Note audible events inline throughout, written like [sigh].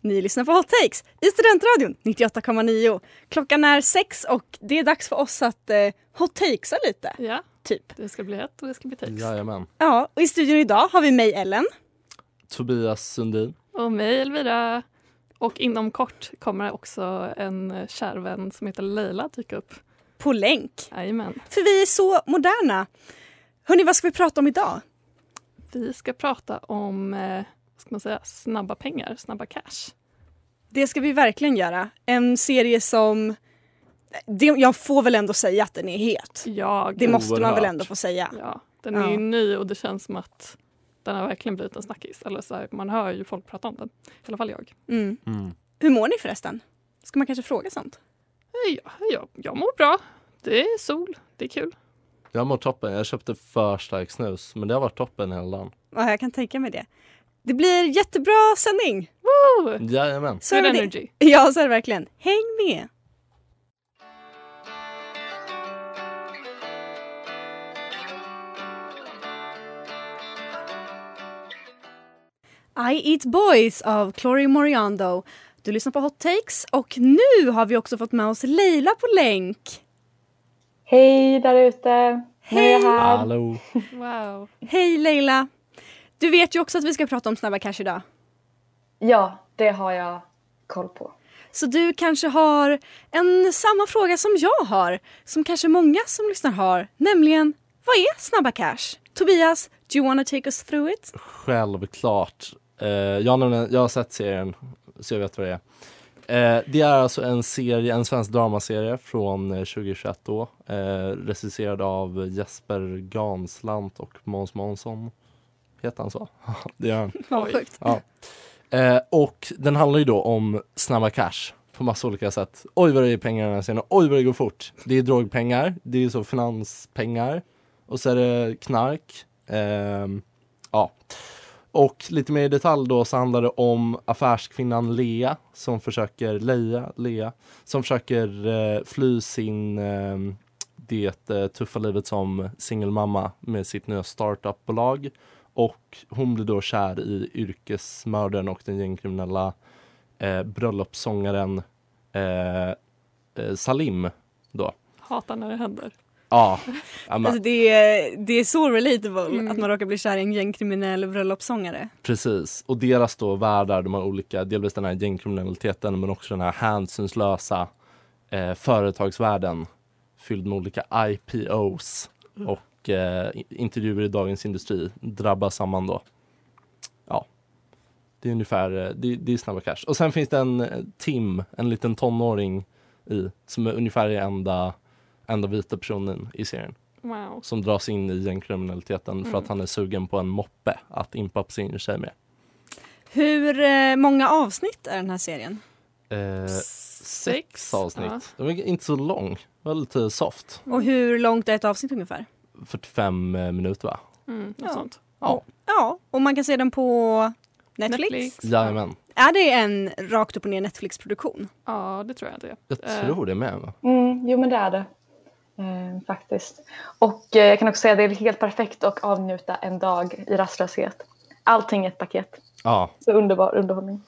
Ni lyssnar på Hot Takes i Studentradion 98,9. Klockan är sex och det är dags för oss att eh, hot takesa lite. Ja, Typ. det ska bli hett och det ska bli takes. Jajamän. Ja, och i studion idag har vi mig Ellen. Tobias Sundin. Och mig Elvira. Och inom kort kommer också en kär vän som heter Leila dyka upp. På länk. Jajamän. För vi är så moderna. Hörni, vad ska vi prata om idag? Vi ska prata om eh, ska man säga, snabba pengar, snabba cash. Det ska vi verkligen göra. En serie som... Det, jag får väl ändå säga att den är het. Jag, Det måste man väl ändå få säga. ja, den är Ja. ju ny och det känns som att den har verkligen blivit en snackis. Eller så här, man hör ju folk prata om den. I alla fall jag. Mm. Mm. Hur mår ni förresten? Ska man kanske fråga sånt? Eh, Ja, jag, jag mår bra. Det är sol, det är kul. Jag mår toppen. Jag köpte för stark snus, men det har varit toppen hela dagen. Ja, jag kan tänka mig det. Det blir jättebra sändning. Woo! Jajamän. Så Good är det. energy. Ja, så är det verkligen. Häng med! I Eat Boys av Chloe Moriando. Du lyssnar på Hot Takes och nu har vi också fått med oss Leila på länk. Hej där ute! Hej! Hallå. Wow. Hej Leila! Du vet ju också att vi ska prata om Snabba Cash idag. Ja, det har jag koll på. Så du kanske har en samma fråga som jag har, som kanske många som lyssnar har, nämligen vad är Snabba Cash? Tobias, do you wanna take us through it? Självklart. Eh, jag, har nämligen- jag har sett serien, så jag vet vad det är. Eh, det är alltså en serie, en svensk dramaserie från eh, 2021 då. Eh, regisserad av Jesper Ganslant och Måns Månsson. Heter han så? det gör han. [laughs] Vad Oj. sjukt. Ja. Eh, och den handlar ju då om snabba cash på massa olika sätt. Oj vad det är pengar den här scenen, oj vad det går fort. Det är drogpengar, det är så finanspengar och så är det knark. Ehm, ja. Och lite mer i detalj då så handlar det om affärskvinnan Lea som försöker, Leia, Lea, som försöker eh, fly sin eh, det eh, tuffa livet som singelmamma med sitt nya startupbolag och hon blir då kär i yrkesmördaren och den gängkriminella eh, bröllopssångaren eh, eh, Salim då. Hatar när det händer. Ja, [laughs] Alltså det, är, det är så relatable Mm. att man råkar bli kär i en gängkriminell bröllopssångare. precis. Och deras då världar, de har olika, delvis den här gängkriminaliteten men också den här hänsynslösa eh, företagsvärlden fylld med olika IPOs och eh, intervjuer i Dagens Industri drabbas samman då. Ja, det är ungefär, eh, det, det är snabba cash. Och sen finns det en eh, Tim, en liten tonåring i, som är ungefär den enda, enda vita personen i serien Wow. som dras in i gängkriminaliteten för Mm. att han är sugen på en moppe att impa på sin tjej med. Hur eh, många avsnitt är den här serien? Eh, Sex, avsnitt. ja. Det var inte så lång. Det var lite soft. Och hur långt är ett avsnitt ungefär? 45 eh, minuter va? Mm, något Ja. sånt. Ja. Ja, och man kan se den på Netflix. Netflix. Jajamän. Är det en rakt upp och ner Netflix-produktion? Ja, det tror jag det är. Jag Eh. tror det med. Va? Mm, jo men det är det. Eh, faktiskt. Och eh, jag kan också säga att det är helt perfekt att avnjuta en dag i rastlöshet. Allting i ett paket. Ja, Så underbar underhållning.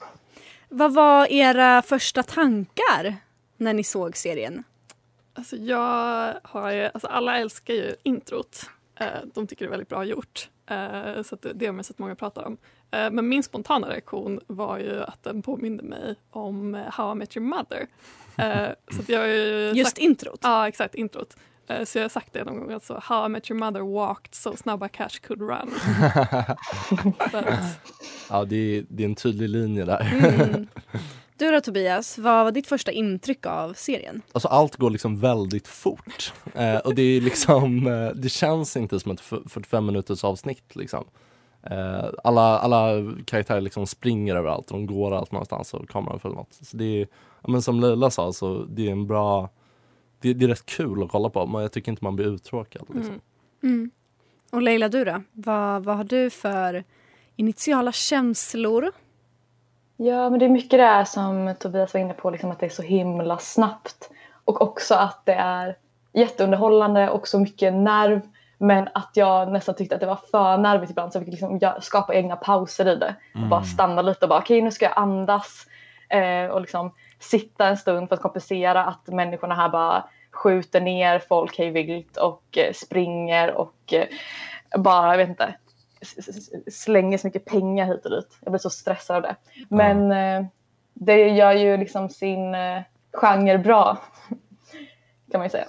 Vad var era första tankar när ni såg serien? Alltså jag har ju, alltså alla älskar ju introt. Eh, de tycker det är väldigt bra gjort. Eh, så det, man sett många prata om. Eh, men min spontana reaktion var ju att den påminde mig om How I Met Your Mother. Så att jag har ju [laughs] Just sagt, introt? Ja, exakt. Introt. Så jag har sagt det någon gång. Alltså, How I Met Your Mother walked so snabba cash could run. [laughs] Ja det, är, det är en tydlig linje där. Mm. [laughs] Du då Tobias, vad var ditt första intryck av serien? Alltså allt går liksom väldigt fort. [laughs] Eh, och det är liksom, eh, det känns inte som ett f- 45 minuters avsnitt liksom. Eh, alla, alla karaktärer liksom springer överallt de går allt någonstans och kameran följer något. Så det är, men som Leila sa, så det är en bra, det, det är rätt kul att kolla på men jag tycker inte man blir uttråkad. Liksom. mm. Mm. Och Leila, du då? Vad, vad har du för initiala känslor? Ja, men det är mycket det här som Tobias var inne på, liksom att det är så himla snabbt. Och också att det är jätteunderhållande och så mycket nerv. Men att jag nästan tyckte att det var för nervigt ibland så jag fick liksom skapa egna pauser i det. Och bara stanna lite och bara okej nu ska jag andas. Eh, och liksom sitta en stund för att kompensera att människorna här bara skjuter ner folk hej vilt och eh, springer och eh, bara, jag vet inte, slänger så mycket pengar hit och dit. Jag blir så stressad av det. Men eh, det gör ju liksom sin eh, genre bra. [laughs] Kan man ju säga.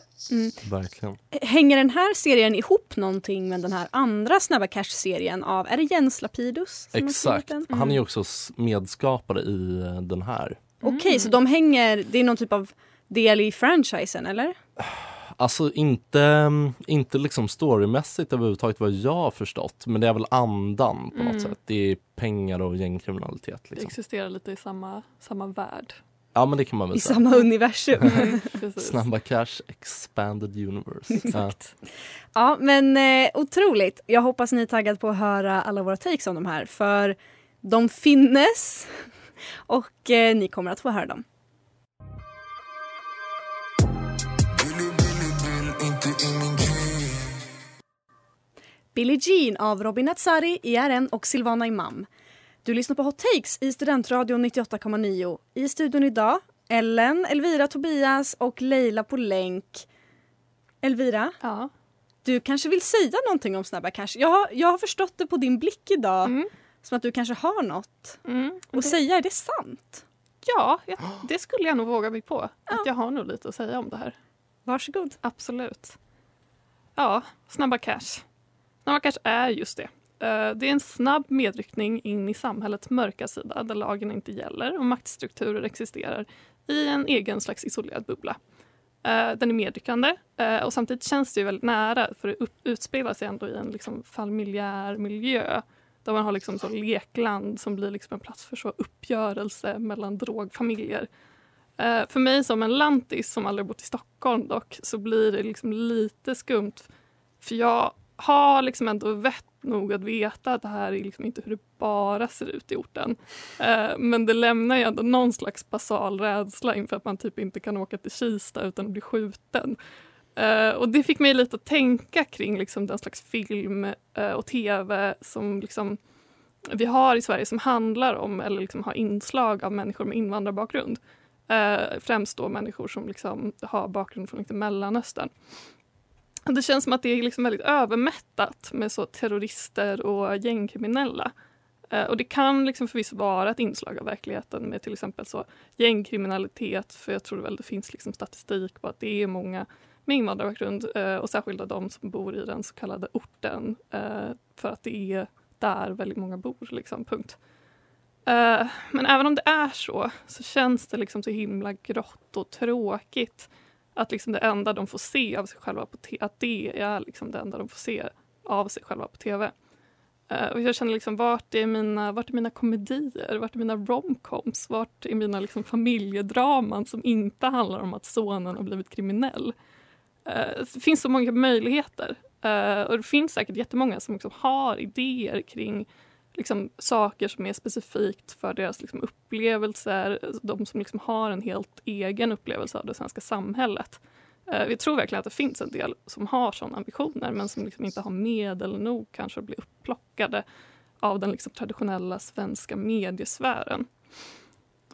Verkligen. Hänger den här serien ihop någonting med den här andra Snabba Cash-serien av, är det Jens Lapidus? Exakt. den? Han är ju också s- medskapare i eh, den här. Okej, så de hänger, det är någon typ av del i franchisen eller? [sighs] Alltså inte, inte liksom storymässigt överhuvudtaget vad jag har förstått men det är väl andan på Mm. något sätt. Det är pengar och gängkriminalitet. Det Liksom. existerar lite i samma, samma värld. Ja men det kan man väl I säga. samma universum. [laughs] Snabba Cash Expanded Universe. [laughs] Ja. Exakt. Ja, men eh, otroligt. Jag hoppas ni är taggade på att höra alla våra takes om de här. För de finnes [laughs] och eh, ni kommer att få höra dem. Billie Jean av Robin Natsari, ERN och Silvana Imam. Du lyssnar på Hot Takes i Studentradion 98,9. I studion idag Ellen, Elvira, Tobias och Leila på länk. Elvira, Ja. du kanske vill säga någonting om Snabba Cash? Jag har, jag har förstått det på din blick idag Mm. som att du kanske har något Mm. att säga. Är det sant? Ja, jag, det skulle jag nog våga mig på. Att jag har nog lite att säga om det här. Varsågod. Absolut. Ja, Snabba Cash. Man kanske är just det. Eh, det är en snabb medryckning in i samhällets mörka sida där lagen inte gäller och maktstrukturer existerar i en egen slags isolerad bubbla. Eh, den är medryckande eh, och samtidigt känns det ju väldigt nära för det utspelar sig ändå i en liksom familjär miljö där man har liksom så lekland som blir liksom en plats för så uppgörelse mellan drogfamiljer. För mig som en lantis som aldrig bott i Stockholm dock så blir det liksom lite skumt. För jag har liksom ändå vett nog att veta att det här är liksom inte hur det bara ser ut i orten. Eh, men det lämnar ju ändå någon slags basal rädsla inför att man typ inte kan åka till Kista utan att bli skjuten. Eh, och det fick mig lite att tänka kring liksom den slags film eh, och tv som liksom vi har i Sverige som handlar om eller liksom har inslag av människor med invandrarbakgrund. Eh, främst då människor som liksom har bakgrund från liksom Mellanöstern. Det känns som att det är liksom väldigt övermättat med så terrorister och gängkriminella. Eh, och det kan liksom förvisso vara ett inslag av verkligheten med till exempel så gängkriminalitet, för jag tror väl det finns liksom statistik på att det är många med invandrarbakgrund eh, och särskilt de som bor i den så kallade orten eh, för att det är där väldigt många bor. Liksom, punkt. Men även om det är så, så känns det liksom så himla grått och tråkigt att liksom det enda de får se av sig själva på att det är liksom det enda de får se av sig själva på tv. Uh, eh, och jag känner liksom, vart är mina, vart är mina komedier? Vart är mina romcoms? Vart är mina liksom familjedraman som inte handlar om att sonen har blivit kriminell? Uh, det finns så många möjligheter. Uh, och det finns säkert jättemånga som också har idéer kring liksom, saker som är specifikt för deras liksom, upplevelser. De som liksom har en helt egen upplevelse av det svenska samhället. Eh, vi tror verkligen att det finns en del som har sådana ambitioner men som liksom inte har medel nog kanske att bli upplockade av den liksom traditionella svenska mediesfären.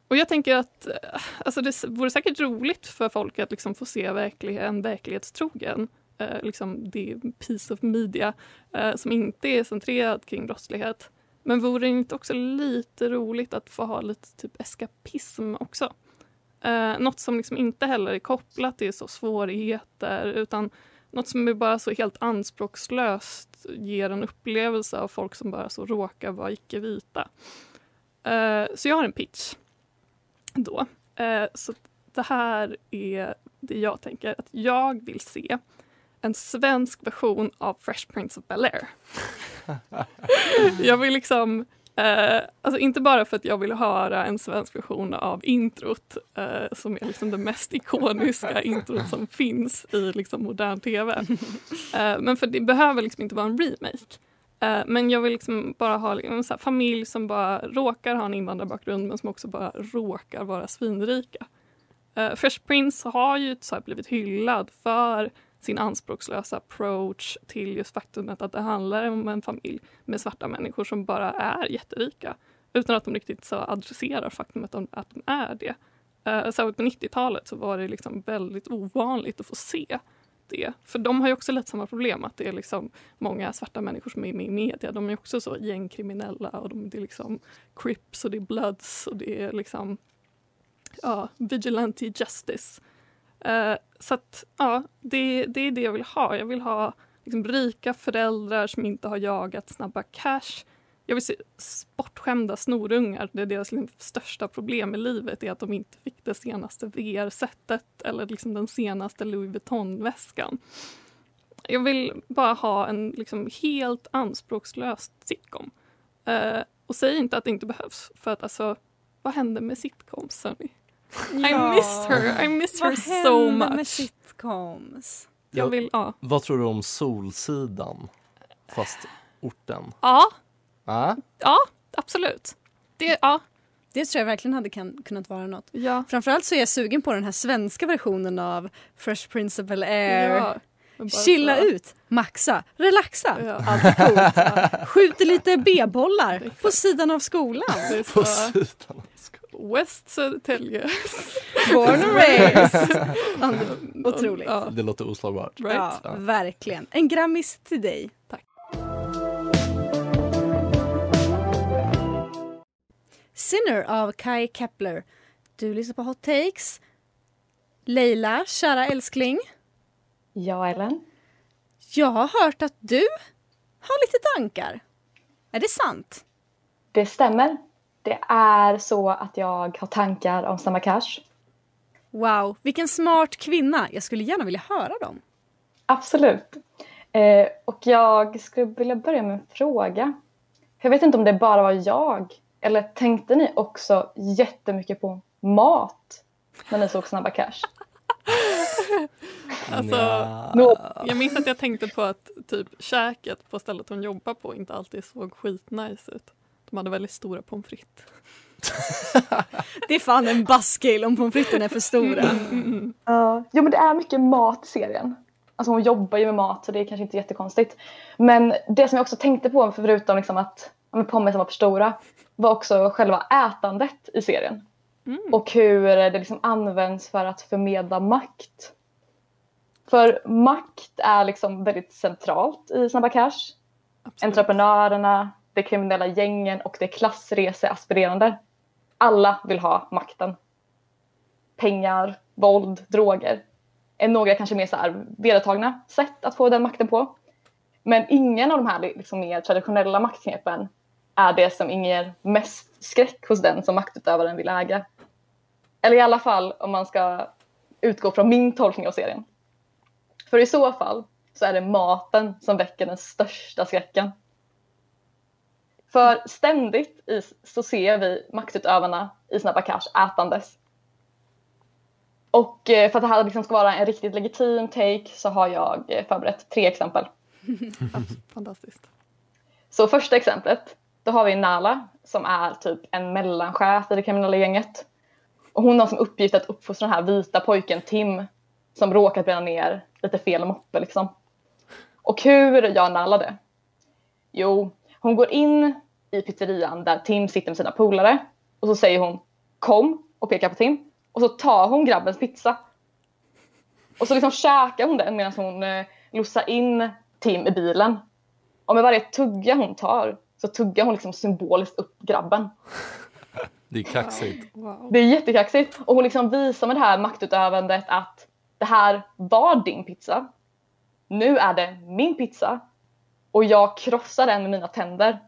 Och jag tänker att eh, alltså det vore säkert roligt för folk att liksom få se verklig, en verklighetstrogen eh, liksom det piece of media eh, som inte är centrerad kring brottslighet. Men vore det inte också lite roligt att få ha lite typ eskapism också? Eh, något som liksom inte heller är kopplat till så svårigheter utan något som är bara så helt anspråkslöst ger en upplevelse av folk som bara så råkar vara icke-vita. Eh, så jag har en pitch då. Eh, så det här är det jag tänker att jag vill se en svensk version av Fresh Prince of Bel-Air. [laughs] [laughs] jag vill liksom Eh, alltså inte bara för att jag vill höra en svensk version av introt eh, som är liksom det mest ikoniska [laughs] introt som finns i liksom modern tv. Eh, men för det behöver liksom inte vara en remake. Eh, men jag vill liksom bara ha liksom en familj som bara råkar ha en invandrarbakgrund men som också bara råkar vara svinrika. Uh, Fresh Prince har ju så blivit hyllad för sin anspråkslösa approach till just faktumet att det handlar om en familj med svarta människor som bara är jätterika utan att de riktigt så adresserar faktumet att de är det. Uh, särskilt på 90-talet så var det liksom väldigt ovanligt att få se det. För de har ju också lite samma problem att det är liksom många svarta människor som är med i media. De är också så gängkriminella och de, det är liksom Crips och det är Bloods och det är liksom ja, vigilante justice. Eh, så att, ja, det, det är det jag vill ha. Jag vill ha liksom, rika föräldrar som inte har jagat snabba cash. Jag vill se bortskämda snorungar. Det är deras liksom, största problem i livet är att de inte fick det senaste VR-sättet eller liksom, den senaste Louis Vuitton-väskan. Jag vill bara ha en liksom, helt anspråkslös sitcom. Eh, och säg inte att det inte behövs, för att alltså, vad händer med sitcoms? Hörni? I miss her, I miss her so much. med sitcoms? Jag vill, ja. Vad tror du om Solsidan? Fast orten? Ja. Ja, ja absolut. Det, ja. Det tror jag verkligen hade kan, kunnat vara något. Ja. Framförallt så är jag sugen på den här svenska versionen av Fresh Prince of Bel-Air. Ja. Chilla så. ut, maxa, relaxa. Ja. Allt coolt. [laughs] Ja. Skjuter lite b-bollar på sidan av skolan. På sidan. West Södertälje. Born and raised. [laughs] Otroligt. Ja, Det låter oslagbart. right? Ja, Ja. verkligen. En grammis till dig. Tack. Sinner av Kai Kepler. Du lyssnar på Hot Takes. Leila, kära älskling. Ja, Ellen. Jag har hört att du har lite tankar. Är det sant? Det stämmer. Det är så att jag har tankar om Snabba Cash. Wow, vilken smart kvinna. Jag skulle gärna vilja höra dem. Absolut. Eh, och jag skulle vilja börja med en fråga. Jag vet inte om det bara var jag, eller tänkte ni också jättemycket på mat när ni såg Snabba Cash? [laughs] Alltså, Nja. jag minns att jag tänkte på att typ käket på stället hon jobbar på inte alltid såg skitnice ut. De hade väldigt stora pommes frites. [laughs] Det är fan en buzzkill om pommes fritesen är för stora. Ja, jo men det är mycket mat i serien. Alltså hon jobbar ju med mat så det är kanske inte jättekonstigt. Men det som jag också tänkte på förutom liksom att ja, pommesen var för stora var också själva ätandet i serien. Och hur det liksom används för att förmedla makt. För makt är liksom väldigt centralt i Snabba Cash. Absolut. Entreprenörerna, de kriminella gängen och de klassreseaspirerande. Alla vill ha makten. Pengar, våld, droger är några kanske mer så här vedertagna sätt att få den makten på. Men ingen av de här liksom mer traditionella maktknepen är det som inger mest skräck hos den som maktutövaren vill äga. Eller i alla fall om man ska utgå från min tolkning av serien. För i så fall så är det maten som väcker den största skräcken. För ständigt i, så ser vi maktutövarna i Snabba Cash ätandes. Och eh, för att det här liksom ska vara en riktigt legitim take så har jag eh, förberett tre exempel. [laughs] Fantastiskt. Så första exemplet, då har vi Nala som är typ en mellanchef i det kriminella gänget. Och hon har som uppgift att uppfostra den här vita pojken Tim som råkat bränna ner lite fel moppe liksom. Och hur gör Nalla det? Jo, hon går in i pizzerian där Tim sitter med sina polare och så säger hon kom och pekar på Tim och så tar hon grabbens pizza. Och så liksom käkar hon den medan hon eh, lossar in Tim i bilen. Och med varje tugga hon tar så tuggar hon liksom symboliskt upp grabben. Det är kaxigt. Det är jättekaxigt. Och hon liksom visar med det här maktutövandet att det här var din pizza. Nu är det min pizza. Och jag krossar den med mina tänder.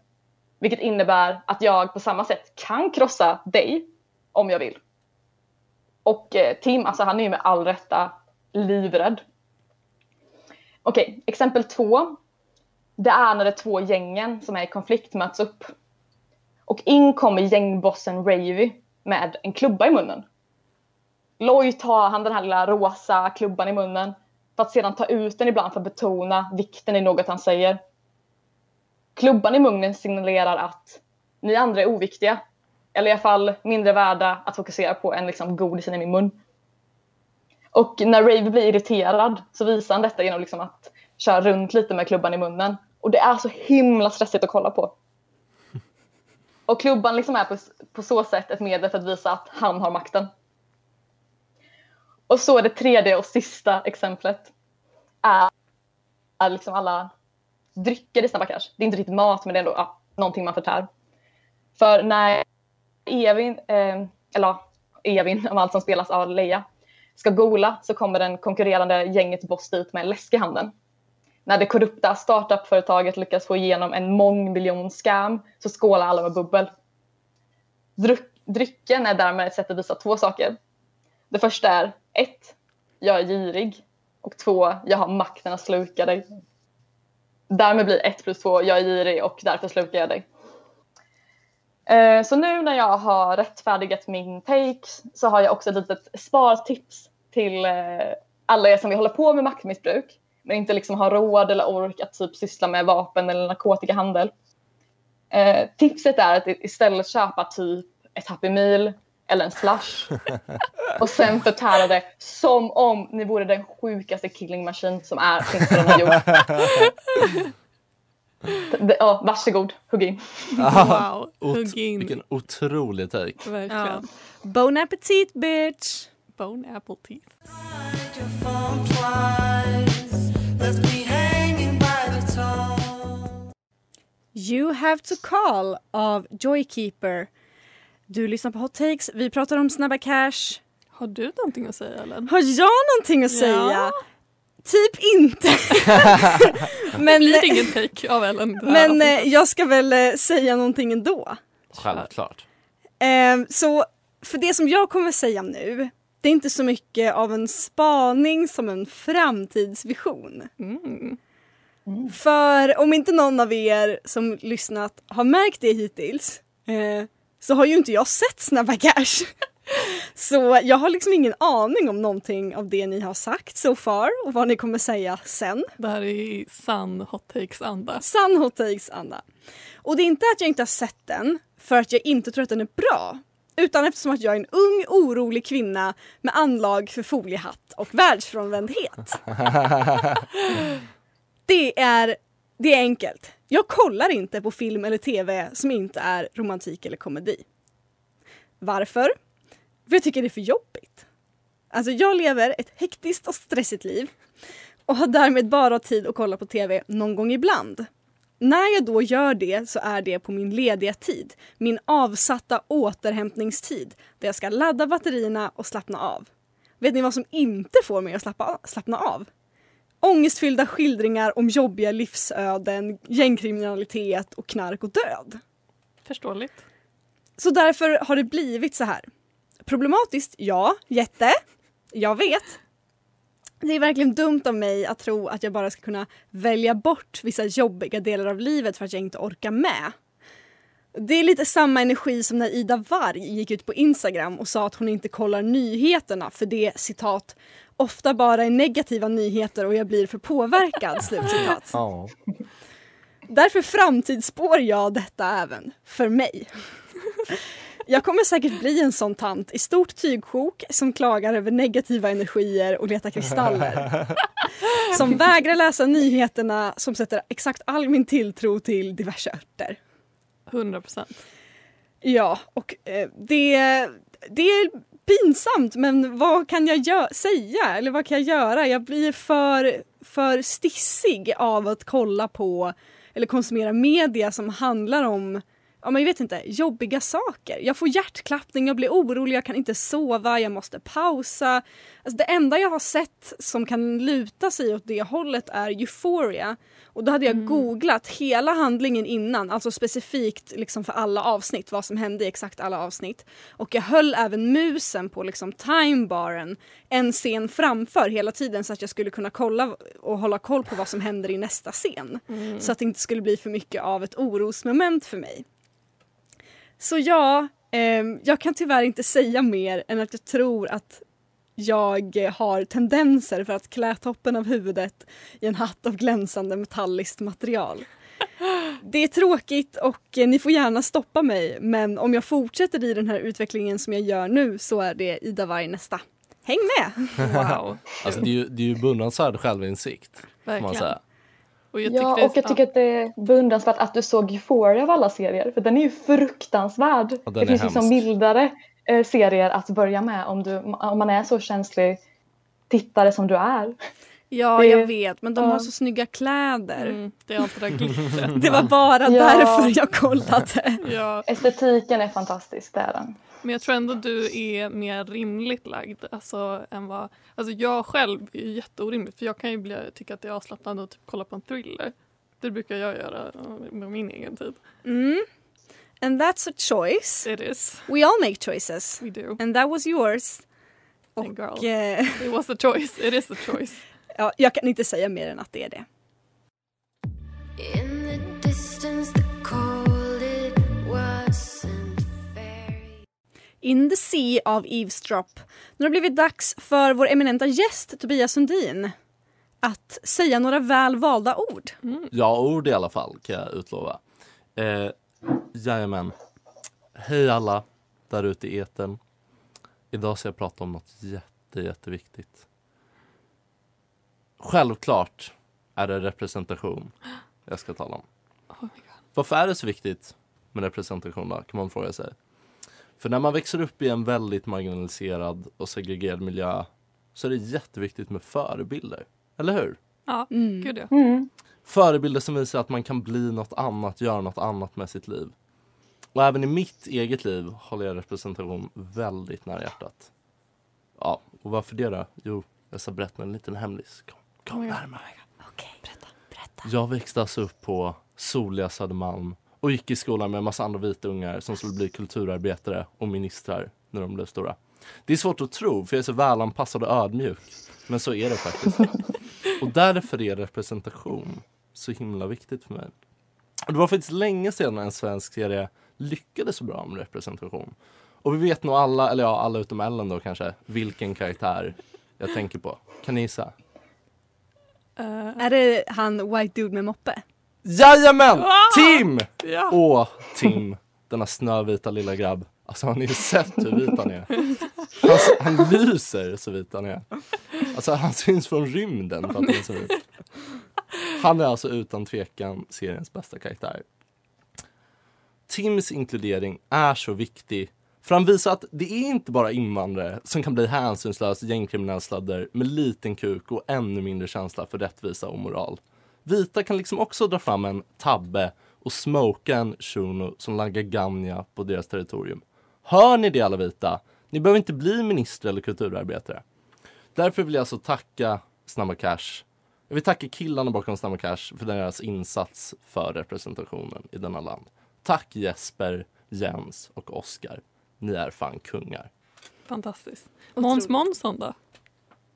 Vilket innebär att jag på samma sätt kan krossa dig om jag vill. Och eh, Tim, alltså han är ju med all rätta livrädd. Okej, exempel två. Det är när de två gängen som är i konflikt möts upp. Och in kommer gängbossen Ravy med en klubba i munnen. Lloyd tar han den här lilla rosa klubban i munnen för att sedan ta ut den ibland för att betona vikten i något han säger. Klubban i munnen signalerar att ni andra är oviktiga. Eller i alla fall mindre värda att fokusera på än liksom godisen i min mun. Och när Rave blir irriterad så visar han detta genom liksom att köra runt lite med klubban i munnen. Och det är så himla stressigt att kolla på. [laughs] Och klubban liksom är på, på så sätt ett medel för att visa att han har makten. Och så det tredje och sista exemplet är, är liksom alla drycker i Snabba Cash. Det är inte riktigt mat men det är ändå ja, någonting man förtär. För när Evin, eh, eller ja, Evin om allt som spelas av Leia, ska gola så kommer den konkurrerande gänget boss dit med en läsk i handen. När det korrupta startupföretaget lyckas få igenom en mångmiljon scam så skålar alla med bubbel. Dryck, drycken är därmed ett sätt att visa två saker. Det första är ett, Jag är girig. Och två, Jag har makten att sluka dig. Därmed blir 1 plus 2 Jag är girig och därför slukar jag dig. Eh, så nu när jag har rättfärdigat min take så har jag också ett litet spartips till eh, alla er som vill hålla på med maktmissbruk men inte liksom har råd eller ork att typ syssla med vapen eller narkotikahandel. Eh, tipset är att istället köpa typ ett Happy Meal eller en slush och sen förtära det som om ni vore den sjukaste killing machine som är finns på denna jord. Det- Ja, varsågod, hugg in. Wow, Ot- hugg in. Vilken otrolig take. Verkligen. Bon appetit bitch! Bone apple teeth. You have to call av Joykeeper. Du lyssnar på Hot Takes, vi pratar om Snabba Cash. Har du någonting att säga Ellen? Har jag någonting att säga? Ja. Typ inte. [laughs] men Det blir ingen take av Ellen. men eh, jag ska väl eh, säga någonting ändå. Självklart. Ehm, så för det som jag kommer säga nu, det är inte så mycket av en spaning som en framtidsvision. Mm. För om inte någon av er som lyssnat har märkt det hittills eh, så har ju inte jag sett Snabba Cash. [laughs] så jag har liksom ingen aning om någonting av det ni har sagt so far och vad ni kommer säga sen. Det här är i sann hot takes-anda. Sann hot takes anda. Och det är inte att jag inte har sett den för att jag inte tror att den är bra. Utan eftersom att jag är en ung orolig kvinna med anlag för foliehatt och världsfrånvändhet. [laughs] Det är, det är enkelt. Jag kollar inte på film eller tv som inte är romantik eller komedi. Varför? För jag tycker det är för jobbigt. Alltså jag lever ett hektiskt och stressigt liv och har därmed bara tid att kolla på tv någon gång ibland. När jag då gör det så är det på min lediga tid, min avsatta återhämtningstid där jag ska ladda batterierna och slappna av. Vet ni vad som inte får mig att slappa, slappna av? Ångestfyllda skildringar om jobbiga livsöden, gängkriminalitet och knark och död. Förståeligt. Så därför har det blivit så här. Problematiskt? Ja, jätte. Jag vet. Det är verkligen dumt av mig att tro att jag bara ska kunna välja bort vissa jobbiga delar av livet för att jag inte orkar med. Det är lite samma energi som när Ida Warg gick ut på Instagram och sa att hon inte kollar nyheterna för det citat ofta bara är negativa nyheter och jag blir för påverkad. Slutcitat. Ja. Därför framtidsspår jag detta även för mig. Jag kommer säkert bli en sån tant i stort tygsjok som klagar över negativa energier och letar kristaller. Som vägrar läsa nyheterna som sätter exakt all min tilltro till diverse örter. 100 procent. Ja, och eh, det, det är pinsamt men vad kan jag säga eller vad kan jag göra? Jag blir för, för stissig av att kolla på eller konsumera media som handlar om ja, men jag vet inte, jobbiga saker. Jag får hjärtklappning, jag blir orolig, jag kan inte sova, jag måste pausa. Alltså det enda jag har sett som kan luta sig åt det hållet är Euphoria. Och då hade jag googlat hela handlingen innan, alltså specifikt liksom för alla avsnitt, vad som hände i exakt alla avsnitt. Och jag höll även musen på liksom timebaren en scen framför hela tiden så att jag skulle kunna kolla och hålla koll på vad som händer i nästa scen. Så att det inte skulle bli för mycket av ett orosmoment för mig. Så ja, ehm, jag kan tyvärr inte säga mer än att jag tror att jag eh, har tendenser för att klä toppen av huvudet i en hatt av glänsande metalliskt material. Det är tråkigt och eh, ni får gärna stoppa mig men om jag fortsätter i den här utvecklingen som jag gör nu så är det Ida Varg nästa. Häng med! [laughs] Wow. Alltså det är ju, det är ju beundransvärd självinsikt. Får man Verkligen. säga. Och jag Ja, och jag tycker att det är beundransvärt att du såg Euphoria av alla serier. För den är ju fruktansvärd. Det är finns liksom hemsk. mildare eh, serier att börja med om, du, om man är så känslig tittare som du är. Ja, Det- jag vet men de ja. har så snygga kläder. Mm, det är allt det där glittret. [laughs] Det var bara Ja. därför jag kollade. Ja, Estetiken är fantastisk, det är den. men jag tror ändå du är mer rimligt lagd. Alltså, än vad, alltså jag själv är ju jätteorimligt för jag kan ju bli, tycka att det är avslappnande att typ kolla på en thriller. Det brukar jag göra med min egen tid. Mm. And that's a choice. It is. We all make choices. We do. And that was yours. And girl. Och, eh, It was a choice. It is a choice. [laughs] ja, jag kan inte säga mer än att det är det. In the distance, the cold it wasn't very. In the Sea av Eavesdrop. Nu har det blivit dags för vår eminenta gäst Tobias Sundin att säga några väl valda ord. Ja, ord i alla fall kan jag utlova. Eh, jajamän. Hej alla där ute i etern. Idag ska jag prata om något jätte, jätteviktigt. Självklart är det representation jag ska tala om. Oh. Varför är det så viktigt med representation då, kan man fråga sig. För när man växer upp i en väldigt marginaliserad och segregerad miljö så är det jätteviktigt med förebilder. Eller hur? Ja, Mm. gud ja. Mm. Förebilder som visar att man kan bli något annat, göra något annat med sitt liv. Och även i mitt eget liv håller jag representation väldigt nära hjärtat. Ja, och varför det då? Jo, jag ska berätta en liten hemlis. Kom, kom Oh närmare. Okej, berätta. berätta. Jag växte alltså upp på soliga Södermalm och gick i skolan med en massa andra vita ungar som skulle bli kulturarbetare och ministrar när de blev stora. Det är svårt att tro för jag är så välanpassad och ödmjuk. Men så är det faktiskt. [laughs] Och därför är representation så himla viktigt för mig. Och det var faktiskt länge sedan en svensk serie lyckades så bra med representation. Och vi vet nog alla, eller ja alla utom Ellen då kanske, vilken karaktär jag tänker på. Kan ni gissa? Eh, Är det han White Dude med moppe? Jajamän! Tim! ja. Åh, Tim. Denna snövita lilla grabb. Alltså har ni sett hur vit han är? Han, han lyser så vit han är. Alltså han syns från rymden för att han är så vit. Han är alltså utan tvekan seriens bästa karaktär. Tims inkludering är så viktig för han visar att det är inte bara invandrare som kan bli hänsynslös gängkriminell sladder med liten kuk och ännu mindre känsla för rättvisa och moral. Vita kan liksom också dra fram en tabbe och smoka en shuno som laggar ganja på deras territorium. Hör ni det alla vita? Ni behöver inte bli minister eller kulturarbetare. Därför vill jag alltså tacka Snabba Cash. Jag vill tacka killarna bakom Snabba Cash för deras insats för representationen i denna land. Tack Jesper, Jens och Oskar. Ni är fan kungar. Fantastiskt. Måns Månsson då?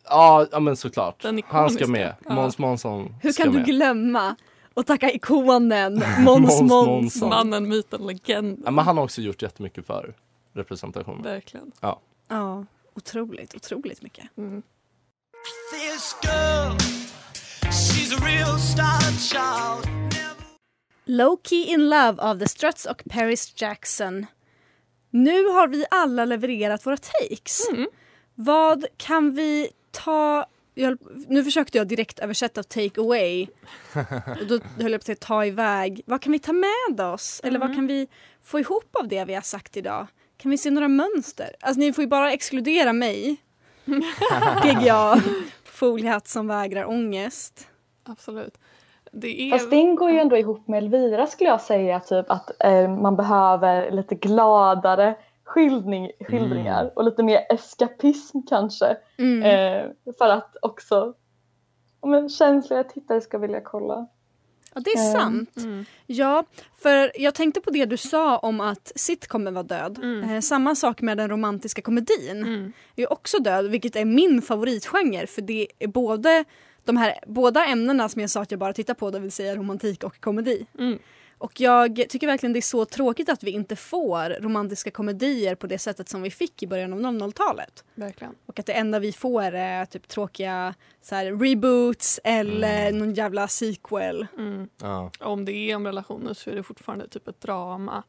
Ja, ja men såklart. Han ska med. Ja. Måns Månsson Hur kan du med. glömma att tacka ikonen [laughs] Måns Måns Månsson? Mannen, myten, legenden. Ja, men han har också gjort jättemycket för representationen. Verkligen. Ja. Ja, otroligt, otroligt mycket. Mm. Low Key in Love av The Struts och Paris Jackson. Nu har vi alla levererat våra takes. Mm. Vad kan vi ta... Jag, nu försökte jag direkt översätta take away. Och [laughs] då höll jag på att säga ta iväg. Vad kan vi ta med oss? Eller vad Mm. kan vi få ihop av det vi har sagt idag? Kan vi se några mönster? Alltså ni får ju bara exkludera mig. [laughs] PGA, foliehatt som vägrar ångest. Absolut. Det är... Fast det ingår ju ändå ihop med Elvira skulle jag säga. Typ att eh, man behöver lite gladare skildring, skildringar och lite mer eskapism kanske. Mm. Eh, för att också men, känsliga tittare ska vilja kolla. Ja, det är Eh, sant. Mm. Ja, för jag tänkte på det du sa om att sitcomen var död. Mm. Eh, samma sak med den romantiska komedin. Mm. är också död, vilket är min favoritgenre. För det är både de här båda ämnena som jag sa att jag bara tittar på, det vill säga romantik och komedi. Mm. Och jag tycker verkligen det är så tråkigt att vi inte får romantiska komedier på det sättet som vi fick i början av 00-talet. Verkligen. Och att det enda vi får är typ tråkiga så här, reboots eller någon jävla sequel. Mm. Ja. Om det är om relationer så är det fortfarande typ ett drama.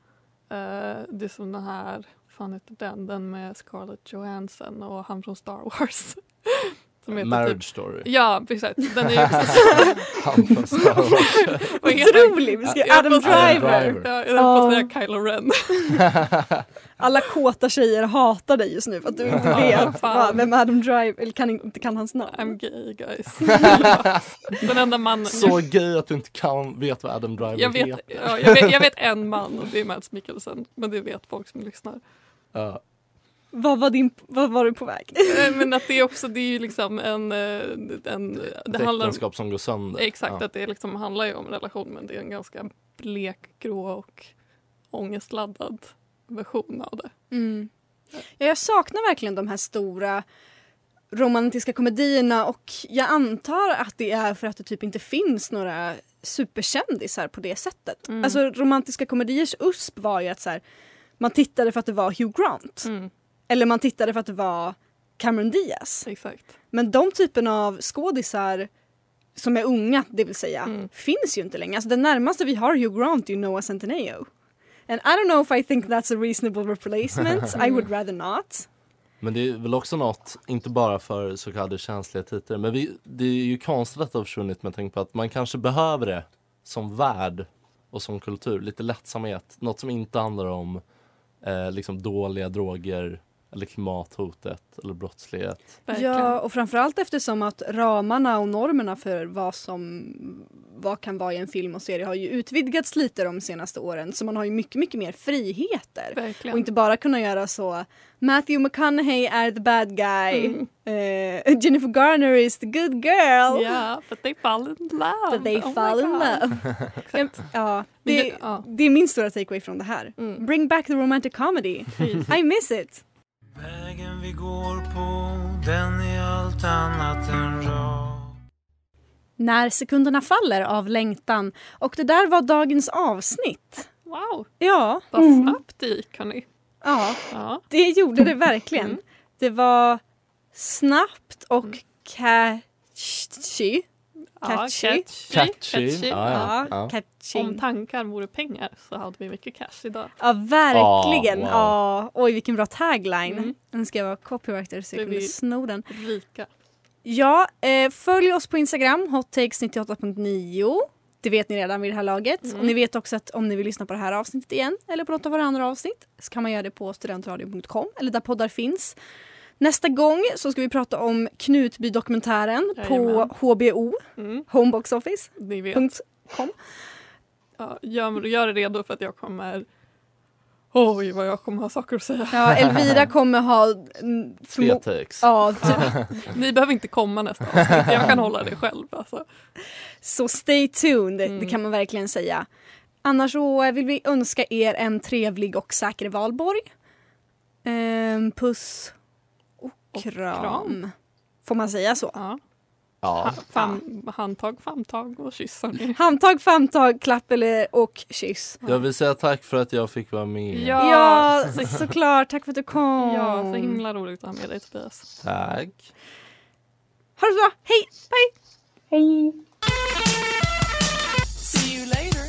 Eh, det är som den här, fan heter den, den med Scarlett Johansson och han från Star Wars. [laughs] Som heter Marriage typ, story. Ja, precis. Den är ju [laughs] också? [laughs] Otrolig! Vi ska Jag Adam Driver. Ja, jag på att säga Kylo Ren. [laughs] Alla kåta tjejer hatar dig just nu för att du inte vet vad, vem Adam Driver eller kan inte kan hans namn. I'm gay guys. Den enda mannen. Så gay att du inte kan, vet vad Adam Driver jag, vet, heter. ja, jag, vet, jag vet en man och det är Mads Mikkelsen. Men det vet folk som lyssnar. Ja. Vad var, din, vad var du på väg? Men att det är också, det är ju liksom en... eh, en Ett det handlar om, äktenskap som går sönder. Exakt, Ja. att det liksom handlar ju om en relation men det är en ganska blekgrå och ångestladdad version av det. Mm. Ja, jag saknar verkligen de här stora romantiska komedierna och jag antar att det är för att det typ inte finns några superkändisar på det sättet. Mm. Alltså romantiska komediers USP var ju att så här, man tittade för att det var Hugh Grant. Mm. Eller man tittade för att det var Cameron Diaz. Exakt. Men de typen av skådisar som är unga, det vill säga, Mm. finns ju inte längre. Alltså det närmaste vi har Hugh Grant är ju Noah Centineo. And I don't know if I think that's a reasonable replacement. [laughs] I would rather not. Men det är väl också något, inte bara för så kallade känsliga tittare, men vi, det är ju konstigt att det har försvunnit med tanke på att man kanske behöver det som värld och som kultur, lite lättsamhet, något som inte handlar om eh, liksom dåliga droger eller klimathotet eller brottslighet. Ja, och framförallt eftersom att ramarna och normerna för vad som vad kan vara i en film och serie har ju utvidgats lite de senaste åren. Så man har ju mycket, mycket mer friheter. Verkligen. Och inte bara kunna göra så Matthew McConaughey är the bad guy. Mm. Eh, Jennifer Garner is the good girl. Ja, but they fall in love. But they Oh fall in love. [laughs] Exakt. Ja, det, det är min stora takeaway från det här. Mm. Bring back the romantic comedy. I miss it. Vägen vi går på, den är allt annat än rak. När sekunderna faller av längtan. Och det där var dagens avsnitt. Wow, Ja, vad snabbt det gick hörni. ja Ja. det gjorde det verkligen. Mm. Det var snabbt och catchy. Ja, Catchy. catchy. Catchy. Ja, ja. Ja, catchy. Om tankar vore pengar så hade vi mycket cash idag. Ja, verkligen. Ah, wow. Ja, oj, vilken bra tagline. Mm. Den ska jag vara copywriter så jag kunde vi- sno den. Rika. Ja, eh, följ oss på Instagram, hottakes98.9. Det vet ni redan vid det här laget. Mm. Och ni vet också att om ni vill lyssna på det här avsnittet igen eller på något av våra andra avsnitt så kan man göra det på studentradion.com eller där poddar finns. Nästa gång så ska vi prata om Knutby-dokumentären på. HBO, Mm. Homebox Office. Ni vet. Punkt com. Ja, gör, gör er redo för att jag kommer... Oj, vad jag kommer ha saker att säga. Ja, Elvira kommer ha... Tre takes. Ja, [laughs] typ. Ni behöver inte komma nästa avsnitt. Jag kan hålla det själv. Alltså. Så stay tuned, Mm. det kan man verkligen säga. Annars så vill vi önska er en trevlig och säker valborg. Ehm, puss och kram. kram. Får man säga så? Ja. Ja. Fam, handtag, famtag och kyss. Handtag, famtag, klapp eller och kyss. Jag vill säga tack för att jag fick vara med. Ja. Ja, så, såklart. Tack för att du kom. Ja, så himla roligt att ha med dig Tobias. Tack. Ha det så bra. Hej! Bye! Hej! See you later.